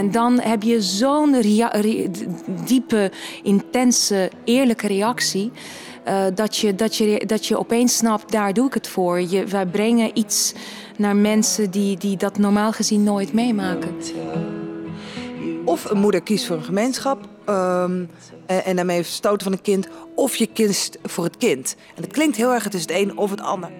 En dan heb je zo'n diepe, intense, eerlijke reactie. Uh, dat, je, dat, je, dat je opeens snapt, daar doe ik het voor. Je, wij brengen iets naar mensen die, die dat normaal gezien nooit meemaken. Of een moeder kiest voor een gemeenschap um, en daarmee stoten van een kind. Of je kiest voor het kind. En het klinkt heel erg, het is het een of het ander.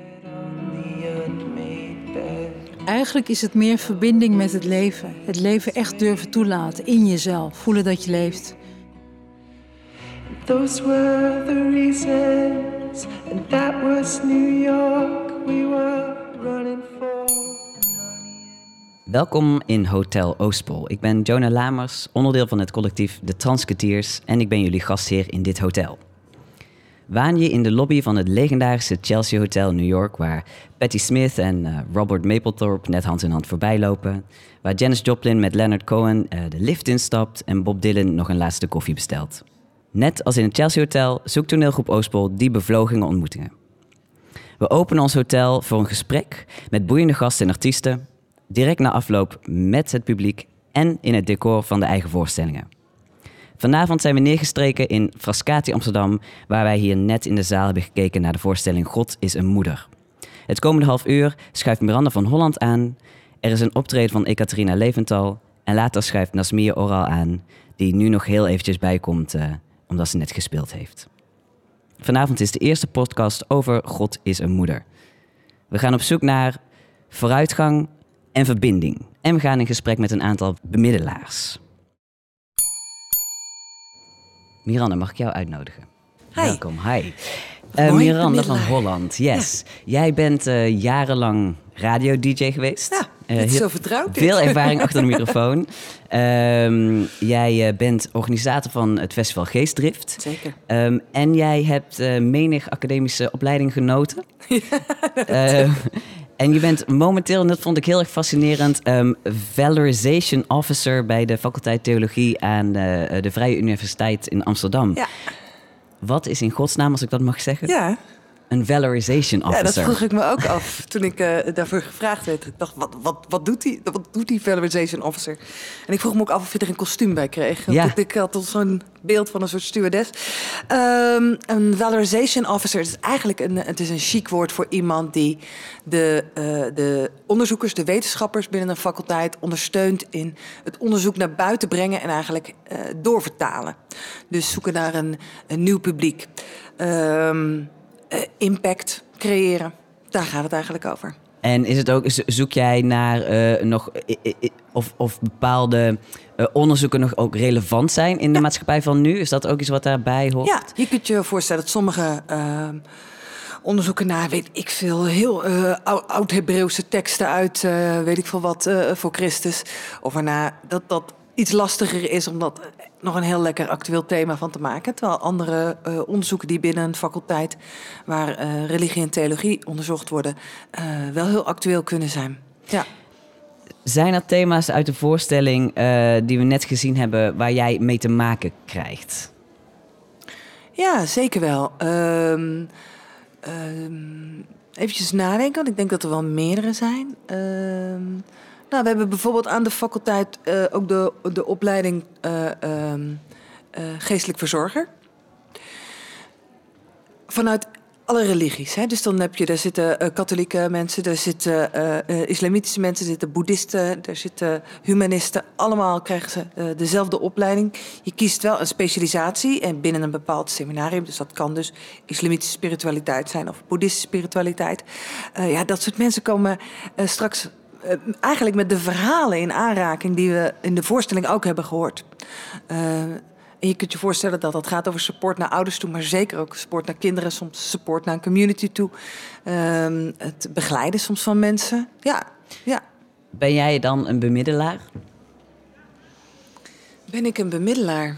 Eigenlijk is het meer verbinding met het leven. Het leven echt durven toelaten in jezelf. Voelen dat je leeft. Those were the reasons, and that was New York we were running for. Welkom in Hotel Oostpol. Ik ben Jonah Lamers, onderdeel van het collectief De Transketeers en ik ben jullie gastheer in dit hotel. Waan je in de lobby van het legendarische Chelsea Hotel New York, waar Patti Smith en uh, Robert Mapplethorpe net hand in hand voorbij lopen, waar Janis Joplin met Leonard Cohen uh, de lift instapt en Bob Dylan nog een laatste koffie bestelt. Net als in het Chelsea Hotel zoekt toneelgroep Oostpol die bevlogingen ontmoetingen. We openen ons hotel voor een gesprek met boeiende gasten en artiesten, direct na afloop met het publiek en in het decor van de eigen voorstellingen. Vanavond zijn we neergestreken in Frascati Amsterdam, waar wij hier net in de zaal hebben gekeken naar de voorstelling God is een moeder. Het komende half uur schuift Miranda van Holland aan. Er is een optreden van Ekaterina Leventhal. En later schuift Nasmia Oral aan, die nu nog heel eventjes bijkomt, uh, omdat ze net gespeeld heeft. Vanavond is de eerste podcast over God is een moeder. We gaan op zoek naar vooruitgang en verbinding. En we gaan in gesprek met een aantal bemiddelaars. Miranda, mag ik jou uitnodigen? Hi. Welkom, hi. Uh, Miranda van Holland, yes. Jij bent uh, jarenlang radio-dj geweest. Ja, uh, zo vertrouwd. Veel ervaring achter de microfoon. Um, jij bent organisator van het festival Geestdrift. Zeker. Um, en jij hebt menig academische opleiding genoten. Ja, en je bent momenteel, en dat vond ik heel erg fascinerend, um, Valorization Officer bij de faculteit Theologie aan de, de Vrije Universiteit in Amsterdam. Ja. Wat is in godsnaam, als ik dat mag zeggen? Ja. Een valorization officer. Ja, dat vroeg ik me ook af toen ik uh, daarvoor gevraagd werd. Ik dacht, wat, wat, wat, doet die, wat doet die valorization officer? En ik vroeg me ook af of je er een kostuum bij kreeg. Ja. Ik, ik had zo'n beeld van een soort stewardess. Um, een valorization officer is eigenlijk een, het is een chic woord voor iemand die de, uh, de onderzoekers, de wetenschappers binnen een faculteit ondersteunt in het onderzoek naar buiten brengen en eigenlijk uh, doorvertalen. Dus zoeken naar een, een nieuw publiek. Um, uh, impact creëren. Daar gaat het eigenlijk over. En is het ook, zoek jij naar uh, nog of, of bepaalde uh, onderzoeken nog ook relevant zijn in de maatschappij van nu? Is dat ook iets wat daarbij hoort? Ja, je kunt je voorstellen dat sommige uh, onderzoeken naar, weet ik veel, heel oud-Hebreeuwse teksten uit, weet ik veel wat, voor Christus. Of waarna dat dat iets lastiger is omdat nog een heel lekker actueel thema van te maken. Terwijl andere uh, onderzoeken die binnen een faculteit waar uh, religie en theologie onderzocht worden, uh, wel heel actueel kunnen zijn. Ja. Zijn er thema's uit de voorstelling die we net gezien hebben waar jij mee te maken krijgt? Ja, zeker wel. Um, um, eventjes nadenken, want ik denk dat er wel meerdere zijn. Um, nou, we hebben bijvoorbeeld aan de faculteit uh, ook de, de opleiding uh, uh, geestelijk verzorger. Vanuit alle religies. Hè? Dus dan heb je, daar zitten katholieke mensen, daar zitten islamitische mensen, er zitten boeddhisten, daar zitten humanisten. Allemaal krijgen ze dezelfde opleiding. Je kiest wel een specialisatie en binnen een bepaald seminarium. Dus dat kan dus islamitische spiritualiteit zijn of boeddhistische spiritualiteit. ja, dat soort mensen komen straks eigenlijk met de verhalen in aanraking die we in de voorstelling ook hebben gehoord. En je kunt je voorstellen dat dat gaat over support naar ouders toe, maar zeker ook support naar kinderen, soms support naar een community toe. Uh, het begeleiden soms van mensen. Ja, ja. Ben jij dan een bemiddelaar? Ben ik een bemiddelaar?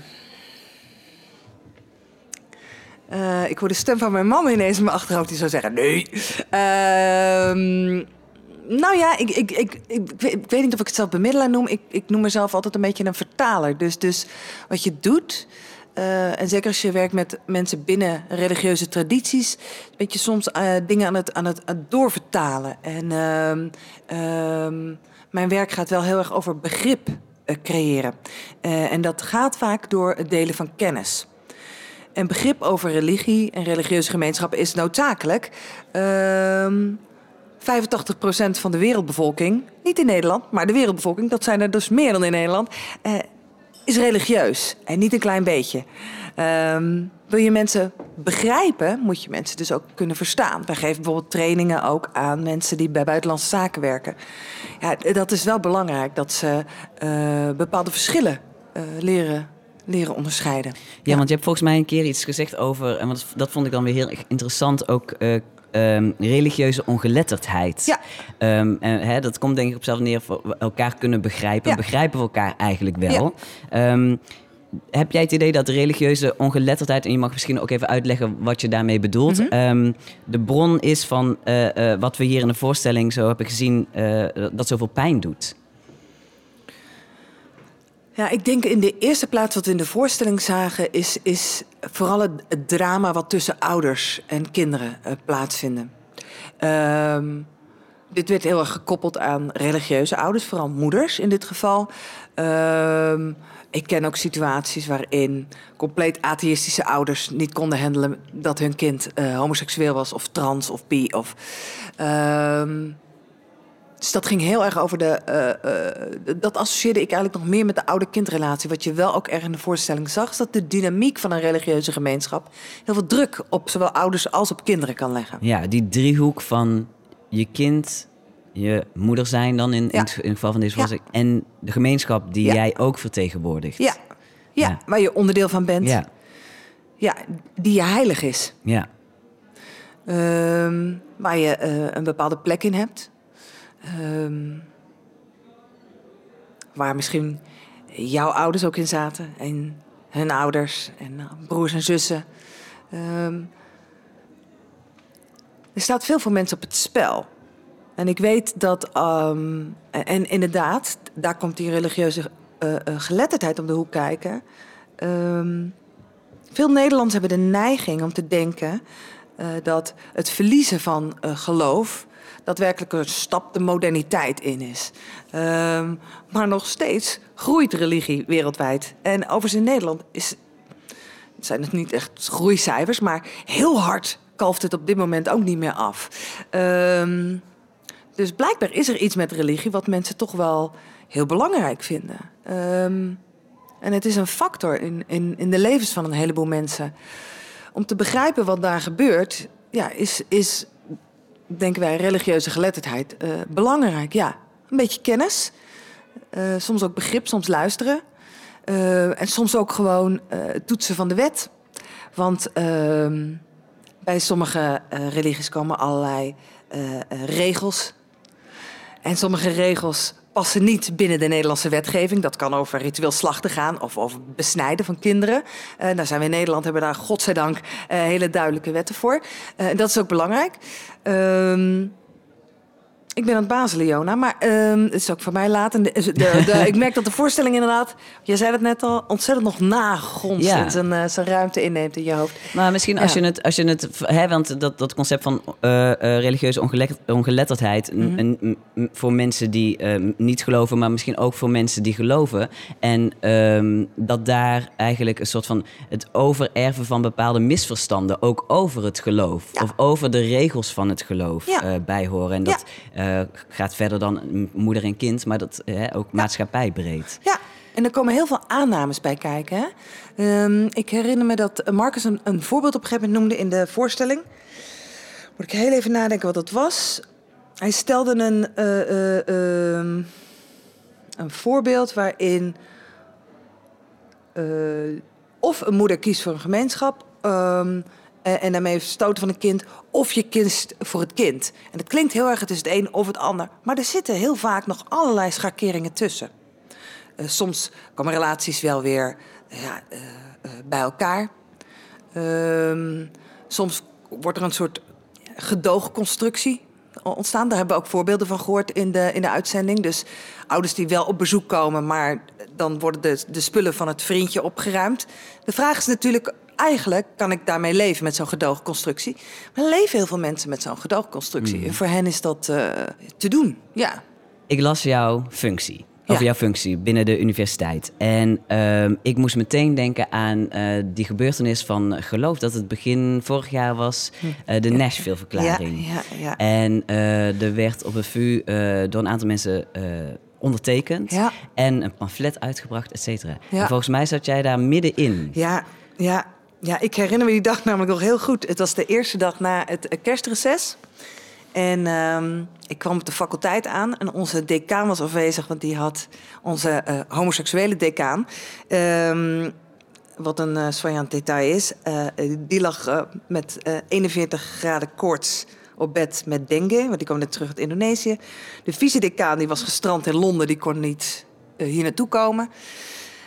Uh, ik hoor de stem van mijn man ineens in mijn achterhoofd die zou zeggen: nee. Uh, nou ja, ik, ik, ik, ik, weet niet of ik het zelf bemiddelaar noem. Ik, ik noem mezelf altijd een beetje een vertaler. Dus, dus wat je doet, uh, en zeker als je werkt met mensen binnen religieuze tradities, ben je soms uh, dingen aan het, aan het, doorvertalen. En uh, mijn werk gaat wel heel erg over begrip creëren. en dat gaat vaak door het delen van kennis. En begrip over religie en religieuze gemeenschappen is noodzakelijk. Ehm 85% van de wereldbevolking, niet in Nederland, maar de wereldbevolking, dat zijn er dus meer dan in Nederland, eh, is religieus. En niet een klein beetje. Um, wil je mensen begrijpen, moet je mensen dus ook kunnen verstaan. Wij geven bijvoorbeeld trainingen ook aan mensen die bij buitenlandse zaken werken. Ja, dat is wel belangrijk, dat ze uh, bepaalde verschillen uh, leren leren onderscheiden. Ja, want je hebt volgens mij een keer iets gezegd over, en dat vond ik dan weer heel interessant, ook uh, um, religieuze ongeletterdheid. Ja. Um, en, hè, dat komt denk ik op zelf neer voor elkaar kunnen begrijpen. Ja. Begrijpen we elkaar eigenlijk wel. Ja. Um, heb jij het idee dat religieuze ongeletterdheid, en je mag misschien ook even uitleggen wat je daarmee bedoelt, mm -hmm. de bron is van uh, uh, wat we hier in de voorstelling zo hebben gezien, uh, dat zoveel pijn doet? Ja, ik denk in de eerste plaats wat we in de voorstelling zagen, is, is vooral het, drama wat tussen ouders en kinderen uh, plaatsvinden. Um, dit werd heel erg gekoppeld aan religieuze ouders, vooral moeders in dit geval. Um, ik ken ook situaties waarin compleet atheïstische ouders niet konden handelen dat hun kind uh, homoseksueel was of trans of bi. Of, um, dus dat ging heel erg over de. Uh, uh, dat associeerde ik eigenlijk nog meer met de oude-kindrelatie. Wat je wel ook erg in de voorstelling zag, is dat de dynamiek van een religieuze gemeenschap heel veel druk op zowel ouders als op kinderen kan leggen. Ja, die driehoek van je kind, je moeder zijn dan in, ja. in, het, geval van deze voorstelling, ja. en de gemeenschap die ja. jij ook vertegenwoordigt. Ja. Ja, waar je onderdeel van bent. Ja, ja die je heilig is. Ja. Um, waar je uh, een bepaalde plek in hebt. Um, waar misschien jouw ouders ook in zaten. En hun ouders en uh, broers en zussen. Um, er staat veel voor mensen op het spel. En ik weet dat, um, en inderdaad, daar komt die religieuze uh, uh, geletterdheid om de hoek kijken. Veel Nederlanders hebben de neiging om te denken dat het verliezen van geloof daadwerkelijk een stap de moderniteit in is. Um, maar nog steeds groeit religie wereldwijd. En overigens in Nederland is, zijn het niet echt groeicijfers, maar heel hard kalft het op dit moment ook niet meer af. Um, dus blijkbaar is er iets met religie wat mensen toch wel heel belangrijk vinden. Um, en het is een factor in, in, in de levens van een heleboel mensen. Om te begrijpen wat daar gebeurt, ja, is, is denken wij, religieuze geletterdheid uh, belangrijk. Ja, een beetje kennis, uh, soms ook begrip, soms luisteren. Uh, en soms ook gewoon toetsen van de wet. Want ehm, bij sommige religies komen allerlei regels. En sommige regels passen niet binnen de Nederlandse wetgeving. Dat kan over ritueel slachten gaan of over besnijden van kinderen. Uh, daar zijn we in Nederland, hebben daar godzijdank uh, hele duidelijke wetten voor. Uh, dat is ook belangrijk. Uh, ik ben aan het bazelen, Jona, maar um, het is ook voor mij laat. En de, de, de, ik merk dat de voorstelling inderdaad, je zei het net al, ontzettend nog nagrond ja. zijn, uh, zijn ruimte inneemt in je hoofd. Maar misschien als ja. je het, als je het hè, want dat, dat concept van uh, uh, religieuze ongeletterd, ongeletterdheid, mm -hmm. voor mensen die niet geloven, maar misschien ook voor mensen die geloven. En um, dat daar eigenlijk een soort van het overerven van bepaalde misverstanden, ook over het geloof, ja. of over de regels van het geloof bij horen. En dat uh, gaat verder dan moeder en kind, maar dat uh, ook ja. maatschappijbreed. Ja, en er komen heel veel aannames bij kijken. Hè? Um, ik herinner me dat Marcus een, een, voorbeeld op een gegeven moment noemde in de voorstelling. Moet ik heel even nadenken wat dat was. Hij stelde een, uh, een voorbeeld waarin of een moeder kiest voor een gemeenschap. Um, uh, en daarmee stoten van een kind. Of je kiest voor het kind. En het klinkt heel erg, het is het een of het ander. Maar er zitten heel vaak nog allerlei schakeringen tussen. Uh, soms komen relaties wel weer ja, uh, bij elkaar. Ehm, soms wordt er een soort gedoogconstructie ontstaan. Daar hebben we ook voorbeelden van gehoord in de, in de uitzending. Dus ouders die wel op bezoek komen, maar dan worden de, de spullen van het vriendje opgeruimd. De vraag is natuurlijk eigenlijk kan ik daarmee leven met zo'n gedoogconstructie. Maar leven heel veel mensen met zo'n gedoogconstructie. Mm. En voor hen is dat uh, te doen, ja. Ik las jouw functie. Over jouw functie binnen de universiteit. En ehm, ik moest meteen denken aan eh, die gebeurtenis van eh, geloof dat het begin vorig jaar was, uh, de Nashville-verklaring. Ja, ja, ja. En er werd op een VU door een aantal mensen ondertekend en een pamflet uitgebracht, et cetera. En volgens mij zat jij daar middenin. Ja, ja, ja, ik herinner me die dag namelijk nog heel goed. Het was de eerste dag na het eh, kerstreces. En ehm, ik kwam op de faculteit aan en onze decaan was afwezig, want die had onze eh, homoseksuele decaan. ehm, wat een uh, detail is. die lag met eh, 41 graden koorts op bed met dengue, want die kwam net terug uit Indonesië. De vice-decaan die was gestrand in Londen, die kon niet hier naartoe komen.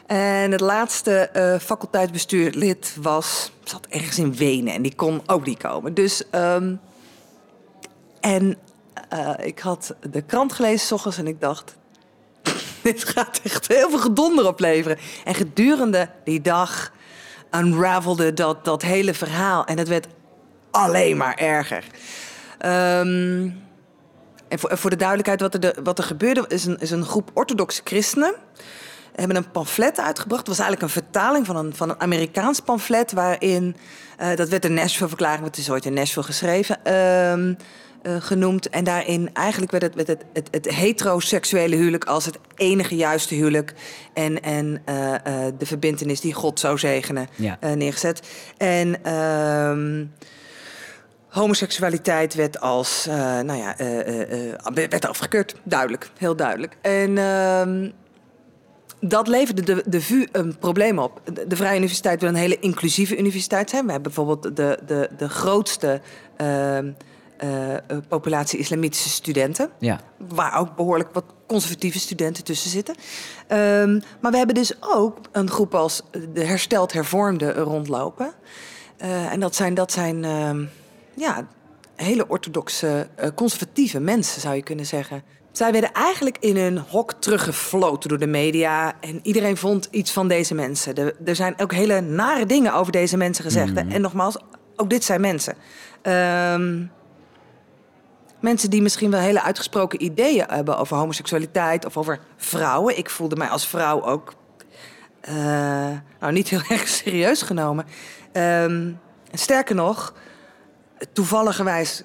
En het laatste eh faculteitsbestuurlid was, zat ergens in Wenen en die kon ook niet komen. Dus, ehm, en eh, ik had de krant gelezen s ochtends en ik dacht, dit gaat echt heel veel gedonder opleveren. En gedurende die dag unravelde dat, dat hele verhaal en het werd alleen maar erger. Ehm, en voor, voor de duidelijkheid, wat er, wat er gebeurde, is een, is een groep orthodoxe christenen hebben een pamflet uitgebracht. Het was eigenlijk een vertaling van een, van een Amerikaans pamflet... waarin, eh, dat werd de Nashville-verklaring... want het is ooit in Nashville geschreven, ehm, eh, genoemd. En daarin eigenlijk werd het, werd het, het, het heteroseksuele huwelijk... als het enige juiste huwelijk... en, en eh, de verbintenis die God zou zegenen, Ja. neergezet. En... ehm, Homoseksualiteit werd als, nou ja, werd afgekeurd. Duidelijk, heel duidelijk. En ehm, dat leverde de, de VU een probleem op. De, de Vrije Universiteit wil een hele inclusieve universiteit zijn. We hebben bijvoorbeeld de, de, de grootste ehm, eh, eh, populatie islamitische studenten. Ja. Waar ook behoorlijk wat conservatieve studenten tussen zitten. Ehm, maar we hebben dus ook een groep als de hersteld hervormde rondlopen. Eh, en dat zijn, dat zijn ehm, ja, hele orthodoxe, conservatieve mensen, zou je kunnen zeggen. Zij werden eigenlijk in hun hok teruggefloten door de media. En iedereen vond iets van deze mensen. De- er zijn ook hele nare dingen over deze mensen gezegd. hè. En nogmaals, ook dit zijn mensen. Ehm, mensen die misschien wel hele uitgesproken ideeën hebben over homoseksualiteit of over vrouwen. Ik voelde mij als vrouw ook eh, nou, niet heel erg serieus genomen. Ehm, sterker nog, toevalligerwijs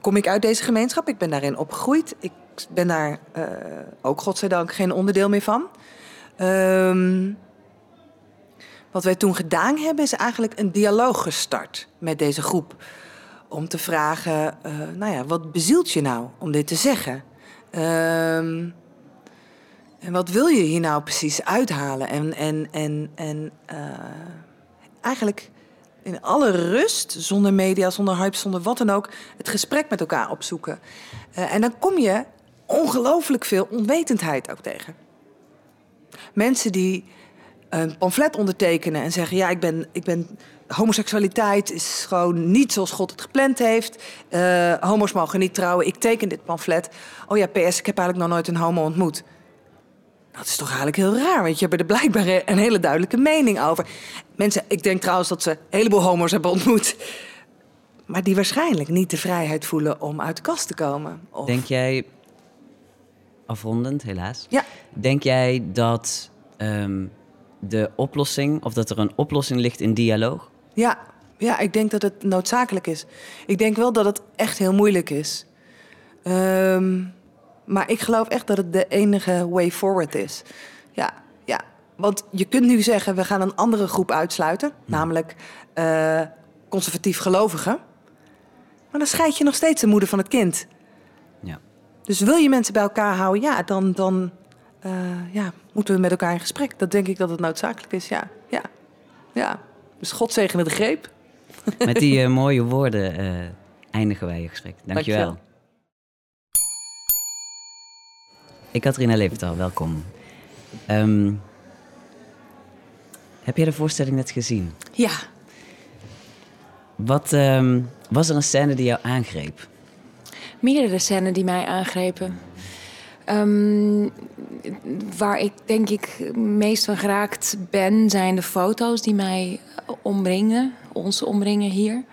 kom ik uit deze gemeenschap. Ik ben daarin opgegroeid. Ik ben daar eh, ook, godzijdank, geen onderdeel meer van. Ehm, wat wij toen gedaan hebben, is eigenlijk een dialoog gestart met deze groep. Om te vragen, eh, nou ja, wat bezielt je nou om dit te zeggen? Ehm, en wat wil je hier nou precies uithalen? En, en, en, en eh, eigenlijk in alle rust, zonder media, zonder hype, zonder wat dan ook, het gesprek met elkaar opzoeken. En dan kom je ongelooflijk veel onwetendheid ook tegen. Mensen die een pamflet ondertekenen en zeggen: Ja, ik ben, ik ben. Homoseksualiteit is gewoon niet zoals God het gepland heeft. Eh, homo's mogen niet trouwen. Ik teken dit pamflet. Oh ja, PS, ik heb eigenlijk nog nooit een homo ontmoet. Dat is toch eigenlijk heel raar, want je hebt er blijkbaar een hele duidelijke mening over. Mensen, ik denk trouwens dat ze een heleboel homo's hebben ontmoet. Maar die waarschijnlijk niet de vrijheid voelen om uit de kast te komen. Denk jij, afrondend helaas, Ja, denk jij dat ehm, de oplossing, of dat er een oplossing ligt in dialoog? ja, ja, ik denk dat het noodzakelijk is. Ik denk wel dat het echt heel moeilijk is. Ehm, maar ik geloof echt dat het de enige way forward is. Ja, ja. Want je kunt nu zeggen, we gaan een andere groep uitsluiten. Namelijk eh, conservatief gelovigen. Maar dan scheid je nog steeds de moeder van het kind. Dus wil je mensen bij elkaar houden, ja, dan, dan eh, ja, moeten we met elkaar in gesprek. Dat denk ik dat het noodzakelijk is, ja. ja. ja. Dus God zegene de greep. Met die eh, mooie woorden eh, eindigen wij je gesprek. Dankjewel. Dankjewel. Ik, Katrina Leventhal, welkom. Ehm, heb jij de voorstelling net gezien? Ja, Wat, ehm, was er een scène die jou aangreep? Meerdere scènes die mij aangrepen. Ehm, waar ik denk ik meest van geraakt ben, zijn de foto's die mij omringen, ons omringen hier.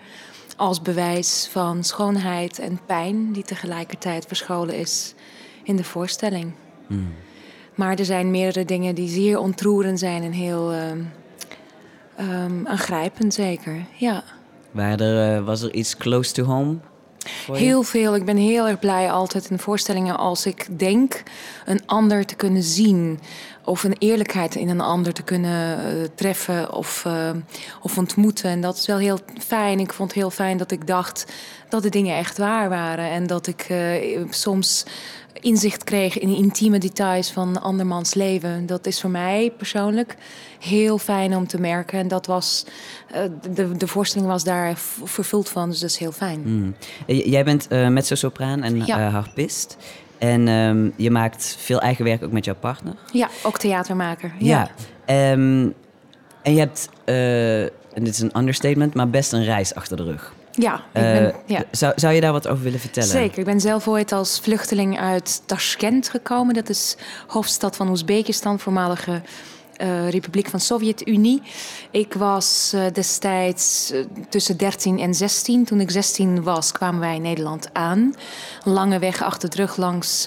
Als bewijs van schoonheid en pijn die tegelijkertijd verscholen is in de voorstelling. Maar er zijn meerdere dingen die zeer ontroerend zijn en heel ehm, ehm, aangrijpend, zeker. Ja. Waar er, eh, was er iets close to home? Heel veel. Ik ben heel erg blij altijd in voorstellingen als ik denk een ander te kunnen zien. Of een eerlijkheid in een ander te kunnen eh, treffen of, eh, of ontmoeten. En dat is wel heel fijn. Ik vond het heel fijn dat ik dacht dat de dingen echt waar waren. En dat ik eh, soms inzicht kreeg in intieme details van andermans leven. Dat is voor mij persoonlijk heel fijn om te merken. En dat was, eh, de, de voorstelling was daar vervuld van, dus dat is heel fijn. Mm. Eh, Jij bent eh mezzo-sopraan en Ja. harpist. En ehm, je maakt veel eigen werk ook met jouw partner. Ja, ook theatermaker. Ja. Ehm, en je hebt, en dit is een understatement, maar best een reis achter de rug. Ja, ik Eh, ben, ja. zou, zou je daar wat over willen vertellen? Zeker. Ik ben zelf ooit als vluchteling uit Tashkent gekomen. Dat is hoofdstad van Oezbekistan, voormalige eh, Republiek van Sovjet-Unie. Ik was eh, destijds eh, tussen 13 en 16. Toen ik 16 was, kwamen wij in Nederland aan. Lange weg achter de rug langs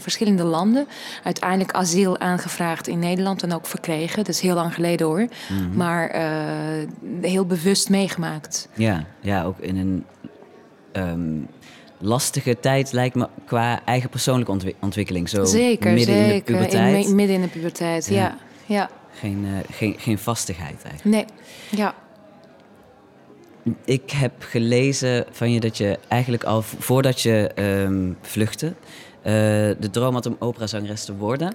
verschillende landen. Uiteindelijk asiel aangevraagd in Nederland en ook verkregen. Dat is heel lang geleden hoor. Maar eh, heel bewust meegemaakt. Ja, ja, ook in een ehm, lastige tijd lijkt me qua eigen persoonlijke ontwi- ontwikkeling. Zo Zeker, midden in de zeker. puberteit. mi- midden in de puberteit, Ja. ja. Ja. Geen, eh, geen, geen vastigheid eigenlijk. Nee, ja. Ik heb gelezen van je dat je eigenlijk al voordat je ehm, vluchtte... eh, de droom had om operazangeres te worden.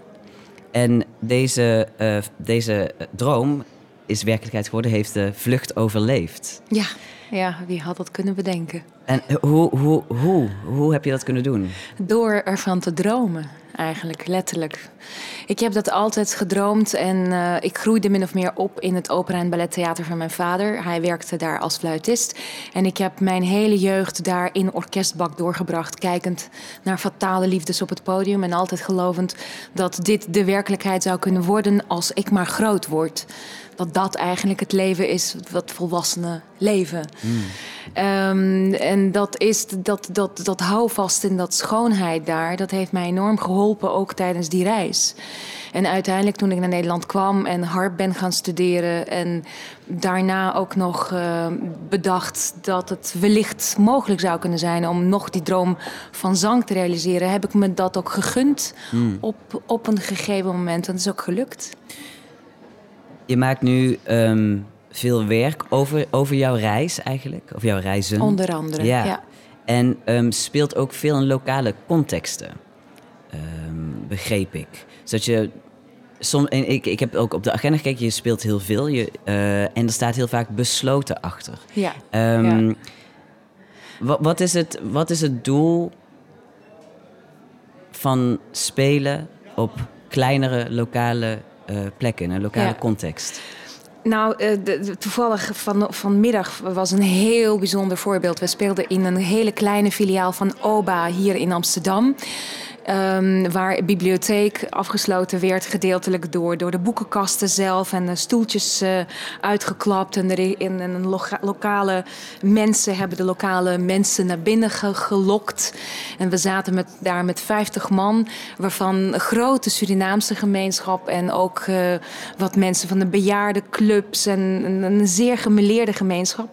En deze, eh, deze droom is werkelijkheid geworden, heeft de vlucht overleefd. Ja, ja, wie had dat kunnen bedenken? En hoe, hoe, hoe, hoe heb je dat kunnen doen? Door ervan te dromen, eigenlijk, letterlijk. Ik heb dat altijd gedroomd en eh, ik groeide min of meer op in het opera- en ballettheater van mijn vader. Hij werkte daar als fluitist. En ik heb mijn hele jeugd daar in orkestbak doorgebracht, kijkend naar fatale liefdes op het podium. En altijd gelovend dat dit de werkelijkheid zou kunnen worden als ik maar groot word. Dat dat eigenlijk het leven is, wat volwassenen leven. Ehm, en dat is dat, dat, dat houvast en dat schoonheid daar, dat heeft mij enorm geholpen, ook tijdens die reis. En uiteindelijk toen ik naar Nederland kwam en harp ben gaan studeren en daarna ook nog eh, bedacht dat het wellicht mogelijk zou kunnen zijn om nog die droom van zang te realiseren, heb ik me dat ook gegund op, op een gegeven moment. En dat is ook gelukt. Je maakt nu ehm, veel werk over, over jouw reis eigenlijk, of jouw reizen. Onder andere. Ja. ja. En ehm, speelt ook veel in lokale contexten, ehm, begreep ik. Zodat je, som, en ik, ik heb ook op de agenda gekeken, je speelt heel veel je, eh, en er staat heel vaak besloten achter. ja. Ehm, Ja. wat, wat, is het, wat is het doel van spelen op kleinere lokale eh, plekken, in een lokale Ja. context? Nou, eh, de- de- toevallig van, vanmiddag was een heel bijzonder voorbeeld. We speelden in een hele kleine filiaal van OBA hier in Amsterdam. Ehm, waar de bibliotheek afgesloten werd, gedeeltelijk door, door de boekenkasten zelf en de stoeltjes eh, uitgeklapt. En, er in, en lokale mensen hebben de lokale mensen naar binnen ge- gelokt. En we zaten met, daar met 50 man, waarvan een grote Surinaamse gemeenschap en ook eh, wat mensen van de bejaardenclubs en een, een zeer gemeleerde gemeenschap.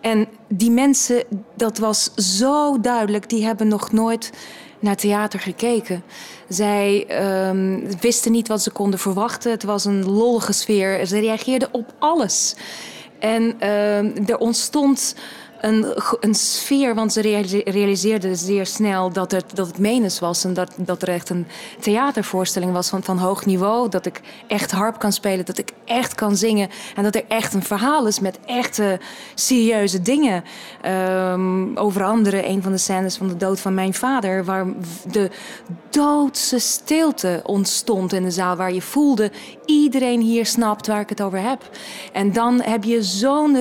En die mensen, dat was zo duidelijk, die hebben nog nooit naar theater gekeken. Zij ehm, wisten niet wat ze konden verwachten. Het was een lollige sfeer. Ze reageerden op alles. En ehm, er ontstond een, een sfeer, want ze realise- realiseerden zeer snel dat het, dat het menens was. En dat, dat er echt een theatervoorstelling was van, van hoog niveau. Dat ik echt harp kan spelen, dat ik echt kan zingen. En dat er echt een verhaal is met echte serieuze dingen. Ehm, over andere, een van de scènes van de dood van mijn vader, waar de doodse stilte ontstond in de zaal. Waar je voelde, iedereen hier snapt waar ik het over heb. En dan heb je zo'n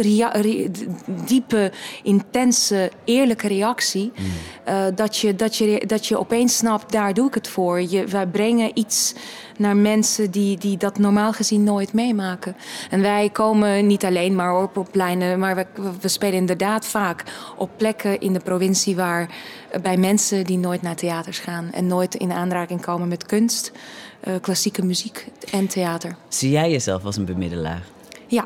diepe intense, eerlijke reactie. eh, dat, je, dat, je, dat je opeens snapt, daar doe ik het voor. Je, wij brengen iets naar mensen die, die dat normaal gezien nooit meemaken. En wij komen niet alleen maar op, op pleinen, maar we, we spelen inderdaad vaak op plekken in de provincie waar eh, bij mensen die nooit naar theaters gaan en nooit in aanraking komen met kunst, eh, klassieke muziek en theater. Zie jij jezelf als een bemiddelaar? Ja,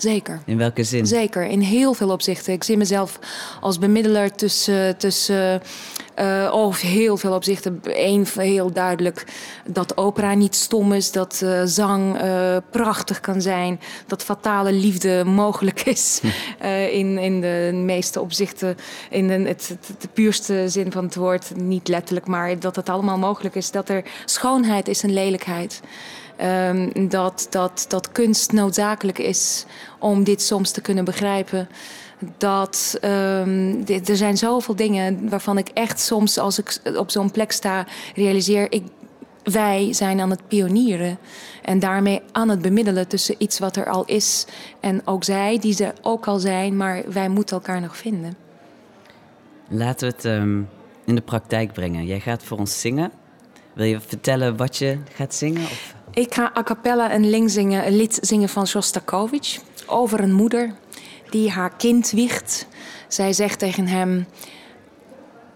zeker. In welke zin? Zeker, in heel veel opzichten. Ik zie mezelf als bemiddelaar tussen, tussen uh, oh, heel veel opzichten. Eén heel duidelijk dat opera niet stom is, dat uh, zang uh, prachtig kan zijn, dat fatale liefde mogelijk is. in, in de meeste opzichten, in de, het, het, de puurste zin van het woord, niet letterlijk, maar dat het allemaal mogelijk is. Dat er schoonheid is en lelijkheid. Um, dat, dat, dat kunst noodzakelijk is om dit soms te kunnen begrijpen. Dat um, dit, er zijn zoveel dingen waarvan ik echt soms, als ik op zo'n plek sta, realiseer: ik, wij zijn aan het pionieren. En daarmee aan het bemiddelen tussen iets wat er al is en ook zij, die er ook al zijn, maar wij moeten elkaar nog vinden. Laten we het um, in de praktijk brengen. Jij gaat voor ons zingen. Wil je vertellen wat je gaat zingen? Of? Ik ga a cappella een, zingen, een lied zingen van Shostakovich over een moeder die haar kind wiegt. Zij zegt tegen hem: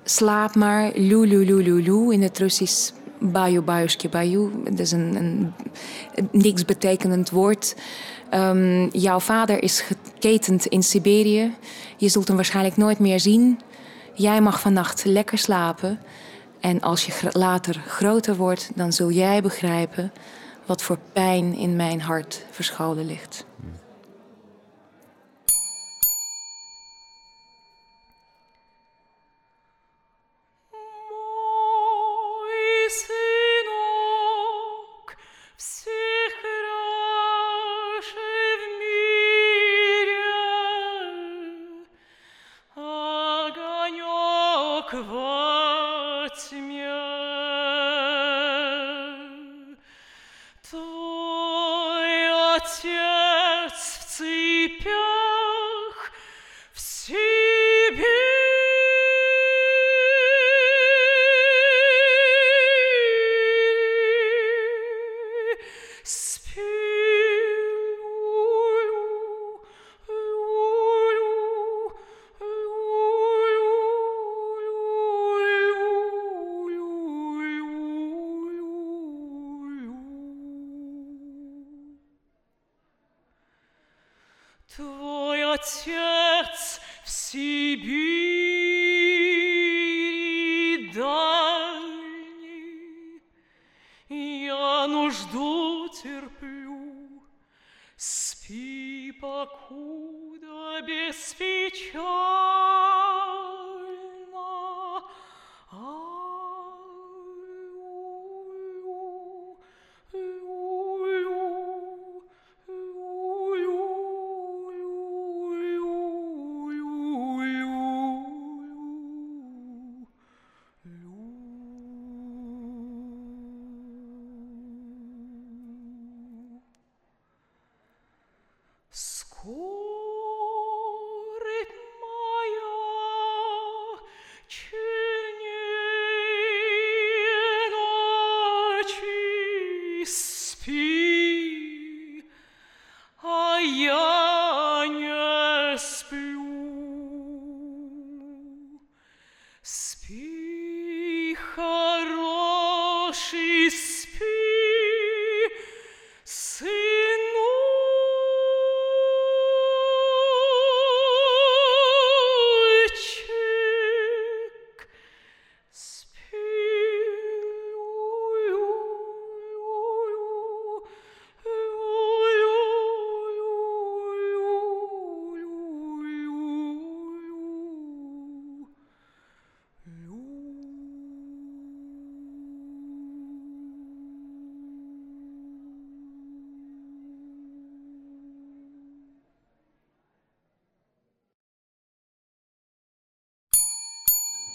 Slaap maar, lu lu in het Russisch. Bayu bayushki bayu. Dat is een, een, niks betekenend woord. Um, jouw vader is geketend in Siberië. Je zult hem waarschijnlijk nooit meer zien. Jij mag vannacht lekker slapen. En als je later groter wordt, dan zul jij begrijpen wat voor pijn in mijn hart verscholen ligt. вот мир.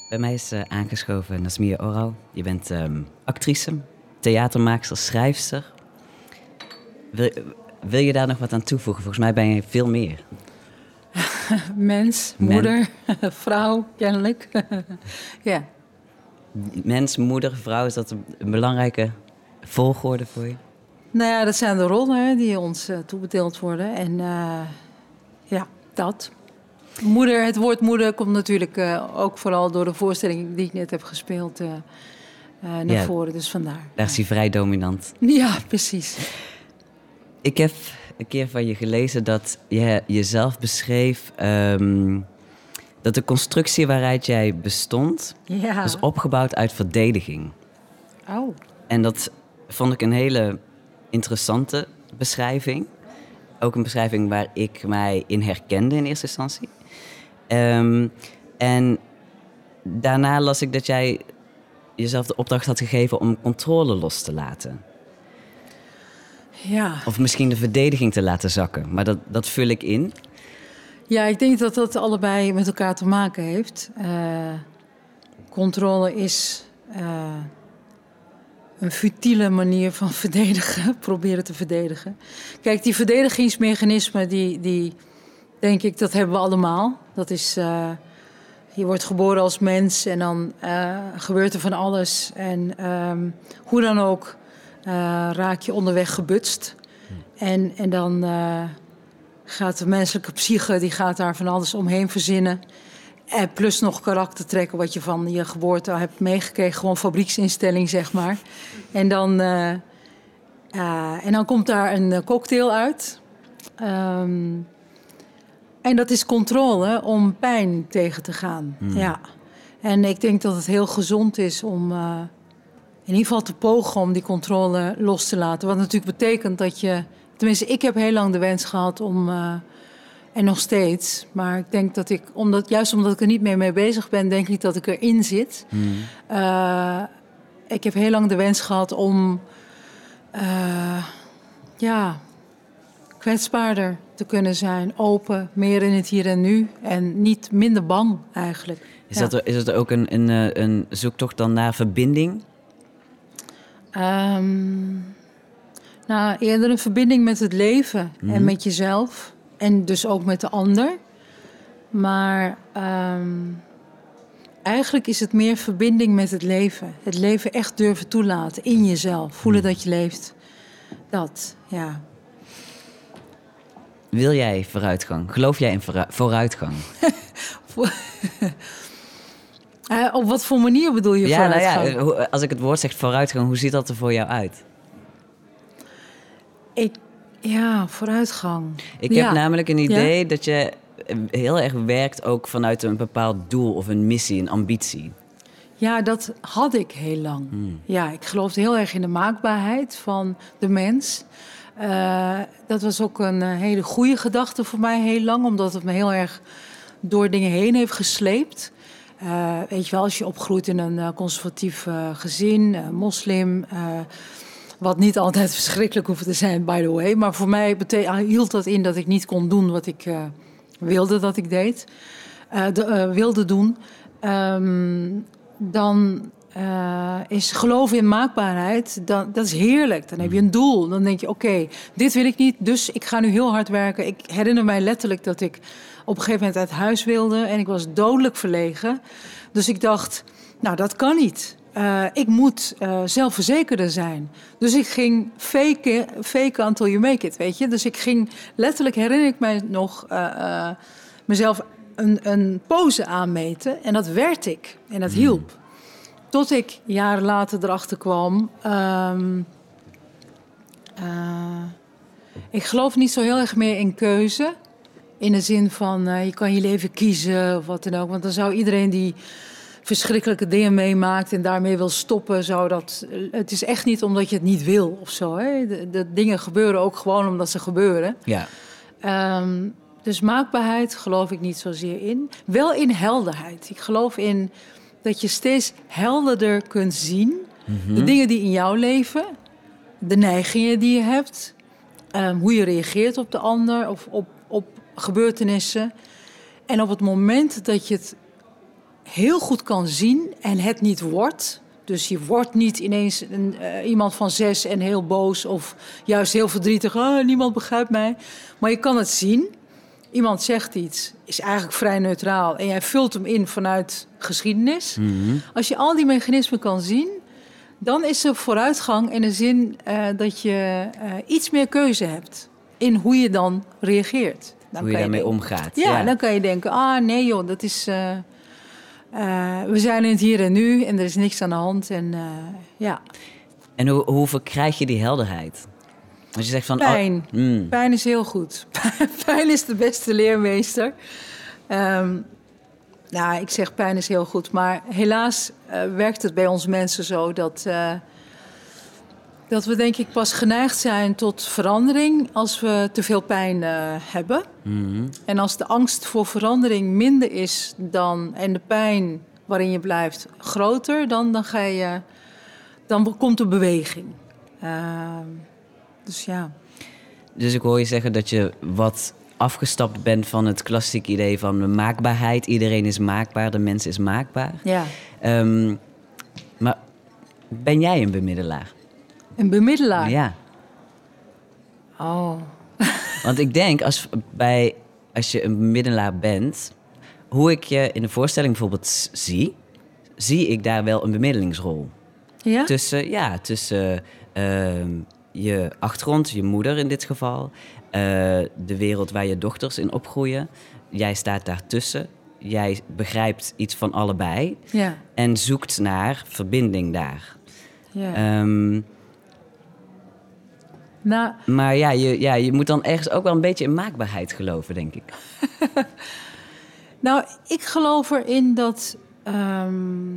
Bij mij is uh, aangeschoven Nasmia Oral. Je bent um, actrice, theatermaakster, schrijfster. Wil, wil, je daar nog wat aan toevoegen? Volgens mij ben je veel meer. Mens, Men. moeder, vrouw, kennelijk. ja. Mens, moeder, vrouw, is dat een, belangrijke volgorde voor je? Nou ja, dat zijn de rollen die ons eh, toebedeeld worden. En eh, ja, dat. Moeder, het woord moeder komt natuurlijk eh, ook vooral door de voorstelling die ik net heb gespeeld eh, eh, naar Ja. voren. Dus vandaar. Daar is hij vrij dominant. Ja, precies. Ik heb een keer van je gelezen dat je jezelf beschreef... ehm, dat de constructie waaruit jij bestond... Ja. was opgebouwd uit verdediging. Oh. En dat vond ik een hele interessante beschrijving. Ook een beschrijving waar ik mij in herkende in eerste instantie. Ehm, en daarna las ik dat jij jezelf de opdracht had gegeven om controle los te laten. Ja. Of misschien de verdediging te laten zakken. Maar dat, dat vul ik in. ja, ik denk dat dat allebei met elkaar te maken heeft. Eh, controle is eh, een futiele manier van verdedigen, proberen te verdedigen. Kijk, die verdedigingsmechanismen, die, die denk ik, dat hebben we allemaal. Dat is, eh, je wordt geboren als mens en dan eh, gebeurt er van alles. En ehm, hoe dan ook eh, raak je onderweg gebutst. En, en dan gaat de menselijke psyche, die gaat daar van alles omheen verzinnen. En plus nog karaktertrekken wat je van je geboorte hebt meegekregen. Gewoon fabrieksinstelling, zeg maar. En dan, en dan komt daar een cocktail uit. Ehm, en dat is controle om pijn tegen te gaan. Ja. En ik denk dat het heel gezond is om eh, in ieder geval te pogen om die controle los te laten. Wat natuurlijk betekent dat je... Tenminste, ik heb heel lang de wens gehad om... eh, en nog steeds. Maar ik denk dat ik, omdat, juist omdat ik er niet meer mee bezig ben, denk ik dat ik erin zit. Eh, ik heb heel lang de wens gehad om ja, kwetsbaarder te kunnen zijn. Open, meer in het hier en nu. En niet minder bang eigenlijk. Is, Ja. dat, is het ook een, een, eh, een zoektocht dan naar verbinding? Ehm, nou, eerder een verbinding met het leven en met jezelf. En dus ook met de ander. Maar ehm, eigenlijk is het meer verbinding met het leven. Het leven echt durven toelaten in jezelf. Voelen dat je leeft. Dat, ja. Wil jij vooruitgang? Geloof jij in vooru- vooruitgang? Eh, op wat voor manier bedoel je Ja, nou ja, vooruitgang? hoe- als ik het woord zeg vooruitgang, hoe ziet dat er voor jou uit? Ik, ja, vooruitgang. Ik Ja. heb namelijk een idee dat je eh, heel erg werkt ook vanuit een bepaald doel of een missie, een ambitie. Ja, dat had ik heel lang. Ja, ik geloofde heel erg in de maakbaarheid van de mens. Eh, dat was ook een eh, hele goede gedachte voor mij heel lang, omdat het me heel erg door dingen heen heeft gesleept. Eh, weet je wel, als je opgroeit in een conservatief gezin, moslim, wat niet altijd verschrikkelijk hoeft te zijn, by the way. Maar voor mij ah, hield dat in dat ik niet kon doen wat ik wilde dat ik deed, de, wilde doen. Ehm, dan eh, is geloven in maakbaarheid, dan, dat is heerlijk. Dan heb je een doel. Dan denk je, oké, dit wil ik niet, dus ik ga nu heel hard werken. Ik herinner mij letterlijk dat ik op een gegeven moment uit huis wilde... en ik was dodelijk verlegen. Dus ik dacht, nou, dat kan niet. Eh, ik moet eh, zelfverzekerder zijn. Dus ik ging faken, faken until you make it, weet je. Dus ik ging, letterlijk herinner ik mij nog... mezelf een, een pose aanmeten. En dat werd ik. En dat hielp. Tot ik jaren later erachter kwam. ehm, eh, ik geloof niet zo heel erg meer in keuze. In de zin van eh, je kan je leven kiezen of wat dan ook. Want dan zou iedereen die verschrikkelijke dingen meemaakt en daarmee wil stoppen, zou dat. Het is echt niet omdat je het niet wil of zo. Hè? De, de dingen gebeuren ook gewoon omdat ze gebeuren. Ja. Ehm, dus maakbaarheid geloof ik niet zozeer in. Wel in helderheid. Ik geloof in dat je steeds helderder kunt zien de dingen die in jouw leven, de neigingen die je hebt, ehm, hoe je reageert op de ander of op, op gebeurtenissen. En op het moment dat je het heel goed kan zien en het niet wordt. Dus je wordt niet ineens een, eh, iemand van zes en heel boos of juist heel verdrietig. Oh, niemand begrijpt mij. Maar je kan het zien. Iemand zegt iets, is eigenlijk vrij neutraal. En jij vult hem in vanuit geschiedenis. Als je al die mechanismen kan zien, dan is er vooruitgang in de zin eh, dat je eh, iets meer keuze hebt in hoe je dan reageert. Dan Hoe je daarmee omgaat. Ja, dan kan je denken, ah nee joh, dat is... eh, we zijn in het hier en nu en er is niks aan de hand. En ja, En hoe, hoe verkrijg je die helderheid? Als je zegt van... Pijn. Oh, mm, Pijn is heel goed. pijn is de beste leermeester. Ehm, nou, ik zeg pijn is heel goed. Maar helaas eh, werkt het bij ons mensen zo dat, eh, dat we denk ik pas geneigd zijn tot verandering als we te veel pijn eh, hebben. mhm. En als de angst voor verandering minder is dan en de pijn waarin je blijft groter, dan, dan, ga je, dan komt er beweging. Ehm, dus ja. Dus ik hoor je zeggen dat je wat afgestapt bent van het klassieke idee van de maakbaarheid. Iedereen is maakbaar, de mens is maakbaar. ja. Ehm, maar ben jij een bemiddelaar? Een bemiddelaar. Ja. Oh. Want ik denk, als, bij, als je een bemiddelaar bent, hoe ik je in de voorstelling bijvoorbeeld zie, zie ik daar wel een bemiddelingsrol. Ja? Tussen, ja, tussen ehm, je achtergrond, je moeder in dit geval, eh, de wereld waar je dochters in opgroeien. Jij staat daartussen. Jij begrijpt iets van allebei Ja. en zoekt naar verbinding daar. ja. Ehm, nou, maar ja je, ja, je moet dan ergens ook wel een beetje in maakbaarheid geloven, denk ik. nou, ik geloof erin dat, ehm,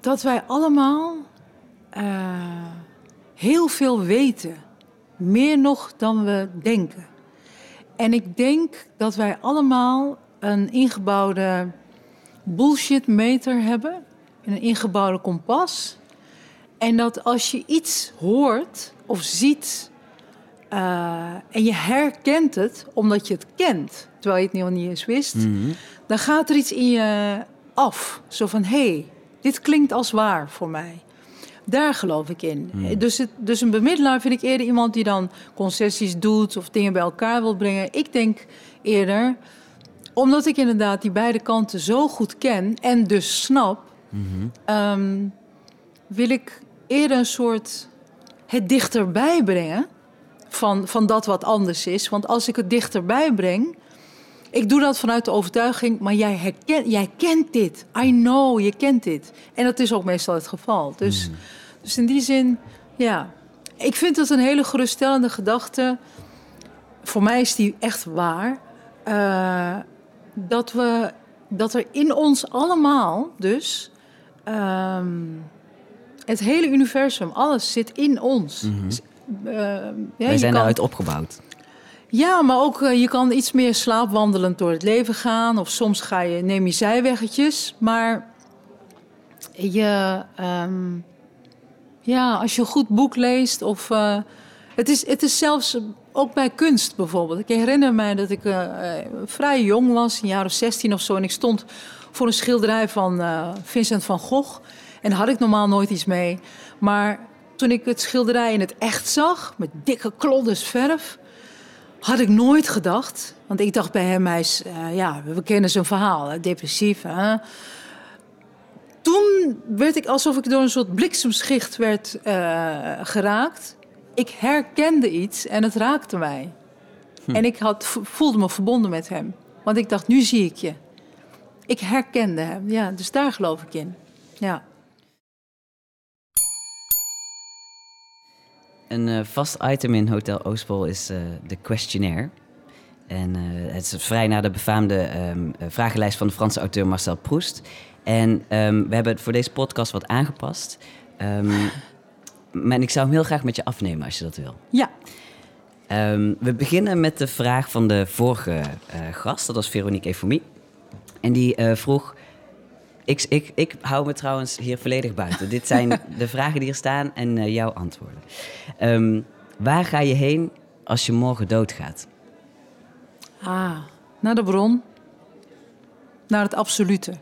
dat wij allemaal eh, heel veel weten. Meer nog dan we denken. En ik denk dat wij allemaal een ingebouwde bullshit meter hebben. Een ingebouwde kompas. En dat als je iets hoort of ziet eh, en je herkent het omdat je het kent, terwijl je het nog niet eens wist, dan gaat er iets in je af. Zo van, hé, hey, dit klinkt als waar voor mij. Daar geloof ik in. Dus, het, dus een bemiddelaar vind ik eerder iemand die dan concessies doet of dingen bij elkaar wil brengen. Ik denk eerder, omdat ik inderdaad die beide kanten zo goed ken en dus snap, ehm, wil ik eerder een soort het dichterbij brengen van, van dat wat anders is. Want als ik het dichterbij breng, ik doe dat vanuit de overtuiging, maar jij, herken, jij kent dit. I know, je kent dit. En dat is ook meestal het geval. Dus, dus in die zin, ja. Ik vind het een hele geruststellende gedachte. Voor mij is die echt waar. eh, dat, we, dat er in ons allemaal dus... ehm, het hele universum, alles zit in ons. Ja, Wij zijn kan- daaruit opgebouwd. Ja, maar ook eh, je kan iets meer slaapwandelend door het leven gaan. Of soms ga je, neem je zijweggetjes. Maar je, ehm, ja, als je een goed boek leest of... eh, het, is, het is zelfs ook bij kunst bijvoorbeeld. Ik herinner mij dat ik eh, vrij jong was, een jaar of 16 of zo. En ik stond voor een schilderij van Vincent van Gogh. En daar had ik normaal nooit iets mee. Maar toen ik het schilderij in het echt zag, met dikke kloddes verf... Had ik nooit gedacht. Want ik dacht bij hem, hij is, eh, ja, we kennen zijn verhaal, hè, depressief. Hè? Toen werd ik alsof ik door een soort bliksemschicht werd eh, geraakt. Ik herkende iets en het raakte mij. En ik had, voelde me verbonden met hem. Want ik dacht, nu zie ik je. Ik herkende hem, ja, dus daar geloof ik in. Ja. Een eh, vast item in Hotel Oostpol is eh, de questionnaire. En eh, het is vrij naar de befaamde ehm, eh, vragenlijst van de Franse auteur Marcel Proust. En ehm, we hebben het voor deze podcast wat aangepast. Ehm, maar ik zou hem heel graag met je afnemen als je dat wil. Ja, we beginnen met de vraag van de vorige gast, dat was Veronique Efomie. En die vroeg. Ik, ik, ik hou me trouwens hier volledig buiten. Dit zijn de vragen die er staan en eh, jouw antwoorden. Ehm, waar ga je heen als je morgen doodgaat? ah, naar de bron. Naar het absolute.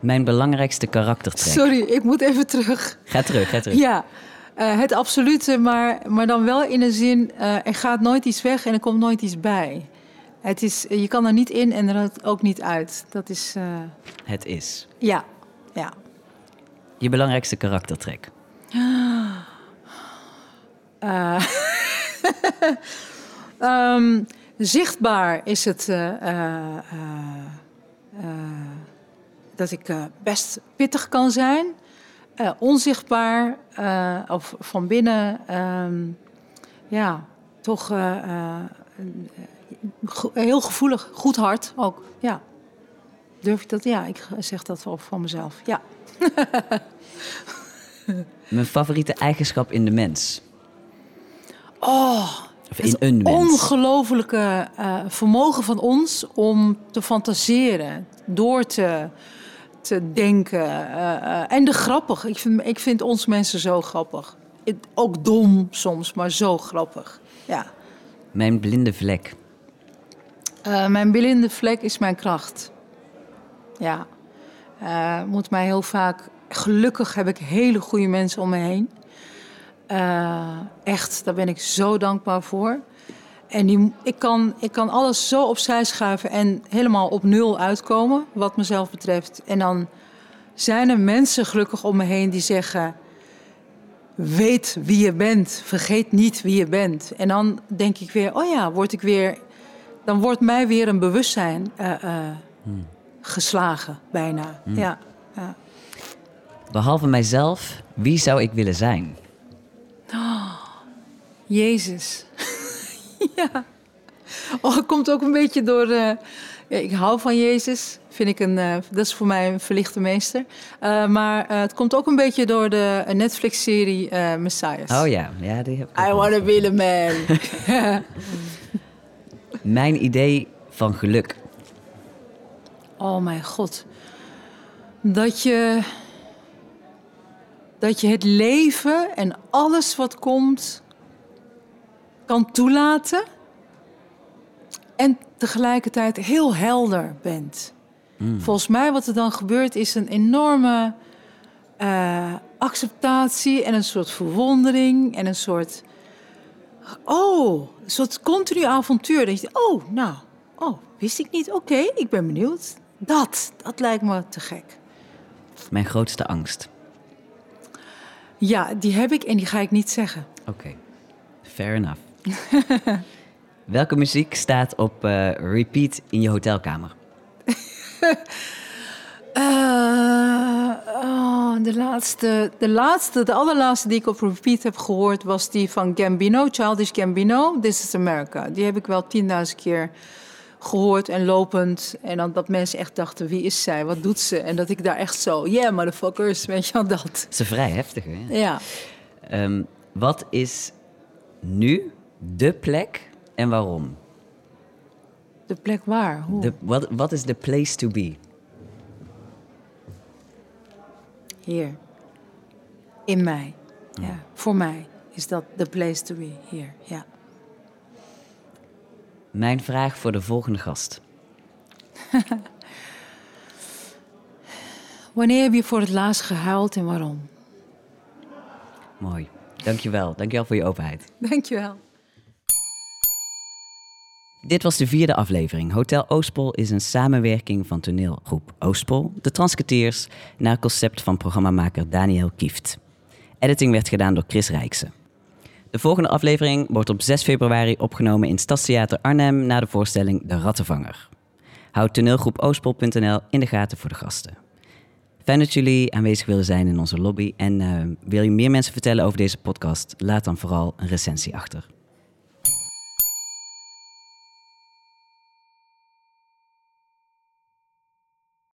Mijn belangrijkste karaktertrek. Sorry, ik moet even terug. Ga terug, ga terug. Ja, Eh, het absolute, maar, maar dan wel in de zin, uh, er gaat nooit iets weg en er komt nooit iets bij. Het is, je kan er niet in en er ook niet uit. Dat is. Uh... Het is. Ja, ja. Je belangrijkste karaktertrek? um, zichtbaar is het dat ik best pittig kan zijn. onzichtbaar of van binnen, um, ja, toch heel gevoelig, goed hart ook. Ja. Durf ik dat? Ja, ik zeg dat wel van mezelf. Ja. Mijn favoriete eigenschap in de mens? Oh, of in een mens? ongelofelijke uh, vermogen van ons om te fantaseren, door te, te denken. Uh, uh, en de grappig. Ik vind, ik vind ons mensen zo grappig. ook dom soms, maar zo grappig. Ja. Mijn blinde vlek. Uh, mijn blinde vlek is mijn kracht. Ja. Uh, moet mij heel vaak. Gelukkig heb ik hele goede mensen om me heen. Uh, echt, daar ben ik zo dankbaar voor. En die, ik, kan, ik kan alles zo opzij schuiven en helemaal op nul uitkomen, wat mezelf betreft. En dan zijn er mensen gelukkig om me heen die zeggen: Weet wie je bent, vergeet niet wie je bent. En dan denk ik weer: Oh ja, word ik weer dan wordt mij weer een bewustzijn uh, uh, hmm. geslagen, bijna. Hmm. Ja, ja, Behalve mijzelf, wie zou ik willen zijn? Oh, Jezus. ja. Oh, het komt ook een beetje door. Uh, ja, ik hou van Jezus. Vind ik een, dat is voor mij een verlichte meester. maar het komt ook een beetje door de Netflix-serie Messiah. Oh ja, ja die heb ik. I want to be the man. Mijn idee van geluk. Oh mijn god. Dat je. Dat je het leven en alles wat komt. kan toelaten. En tegelijkertijd heel helder bent. Hmm. Volgens mij, wat er dan gebeurt, is een enorme uh, acceptatie en een soort verwondering en een soort Oh, een soort continu avontuur. Dat je, oh, nou, oh, wist ik niet. Oké, ik ben benieuwd. Dat, dat lijkt me te gek. Mijn grootste angst. Ja, die heb ik en die ga ik niet zeggen. Oké, fair enough. Welke muziek staat op uh, repeat in je hotelkamer? Uh, oh, de laatste, de laatste, de allerlaatste die ik op repeat heb gehoord was die van Gambino, Childish Gambino, This is America. Die heb ik wel tienduizend keer gehoord en lopend. En dan dat mensen echt dachten, wie is zij, wat doet ze? En dat ik daar echt zo, yeah motherfuckers, weet je wel dat. Ze vrij heftig, hè? Ja. Um, wat is nu de plek en waarom? De plek waar? Hoe? Wat, wat is de place to be? Hier. In mij. Ja. Voor mij is dat the place to be hier. Ja. Mijn vraag voor de volgende gast. Wanneer heb je voor het laatst gehuild en waarom? Mooi. Dankjewel. Dankjewel voor je openheid. Dankjewel. Dit was de vierde aflevering. Hotel Oostpol is een samenwerking van toneelgroep Oostpol, de Transketeers, naar concept van programmamaker Daniel Kieft. Editing werd gedaan door Chris Rijksen. De volgende aflevering wordt op 6 februari opgenomen in Stadstheater Arnhem na de voorstelling De Rattenvanger. Houd toneelgroep Oostpol.nl in de gaten voor de gasten. Fijn dat jullie aanwezig willen zijn in onze lobby. En uh, wil je meer mensen vertellen over deze podcast? Laat dan vooral een recensie achter.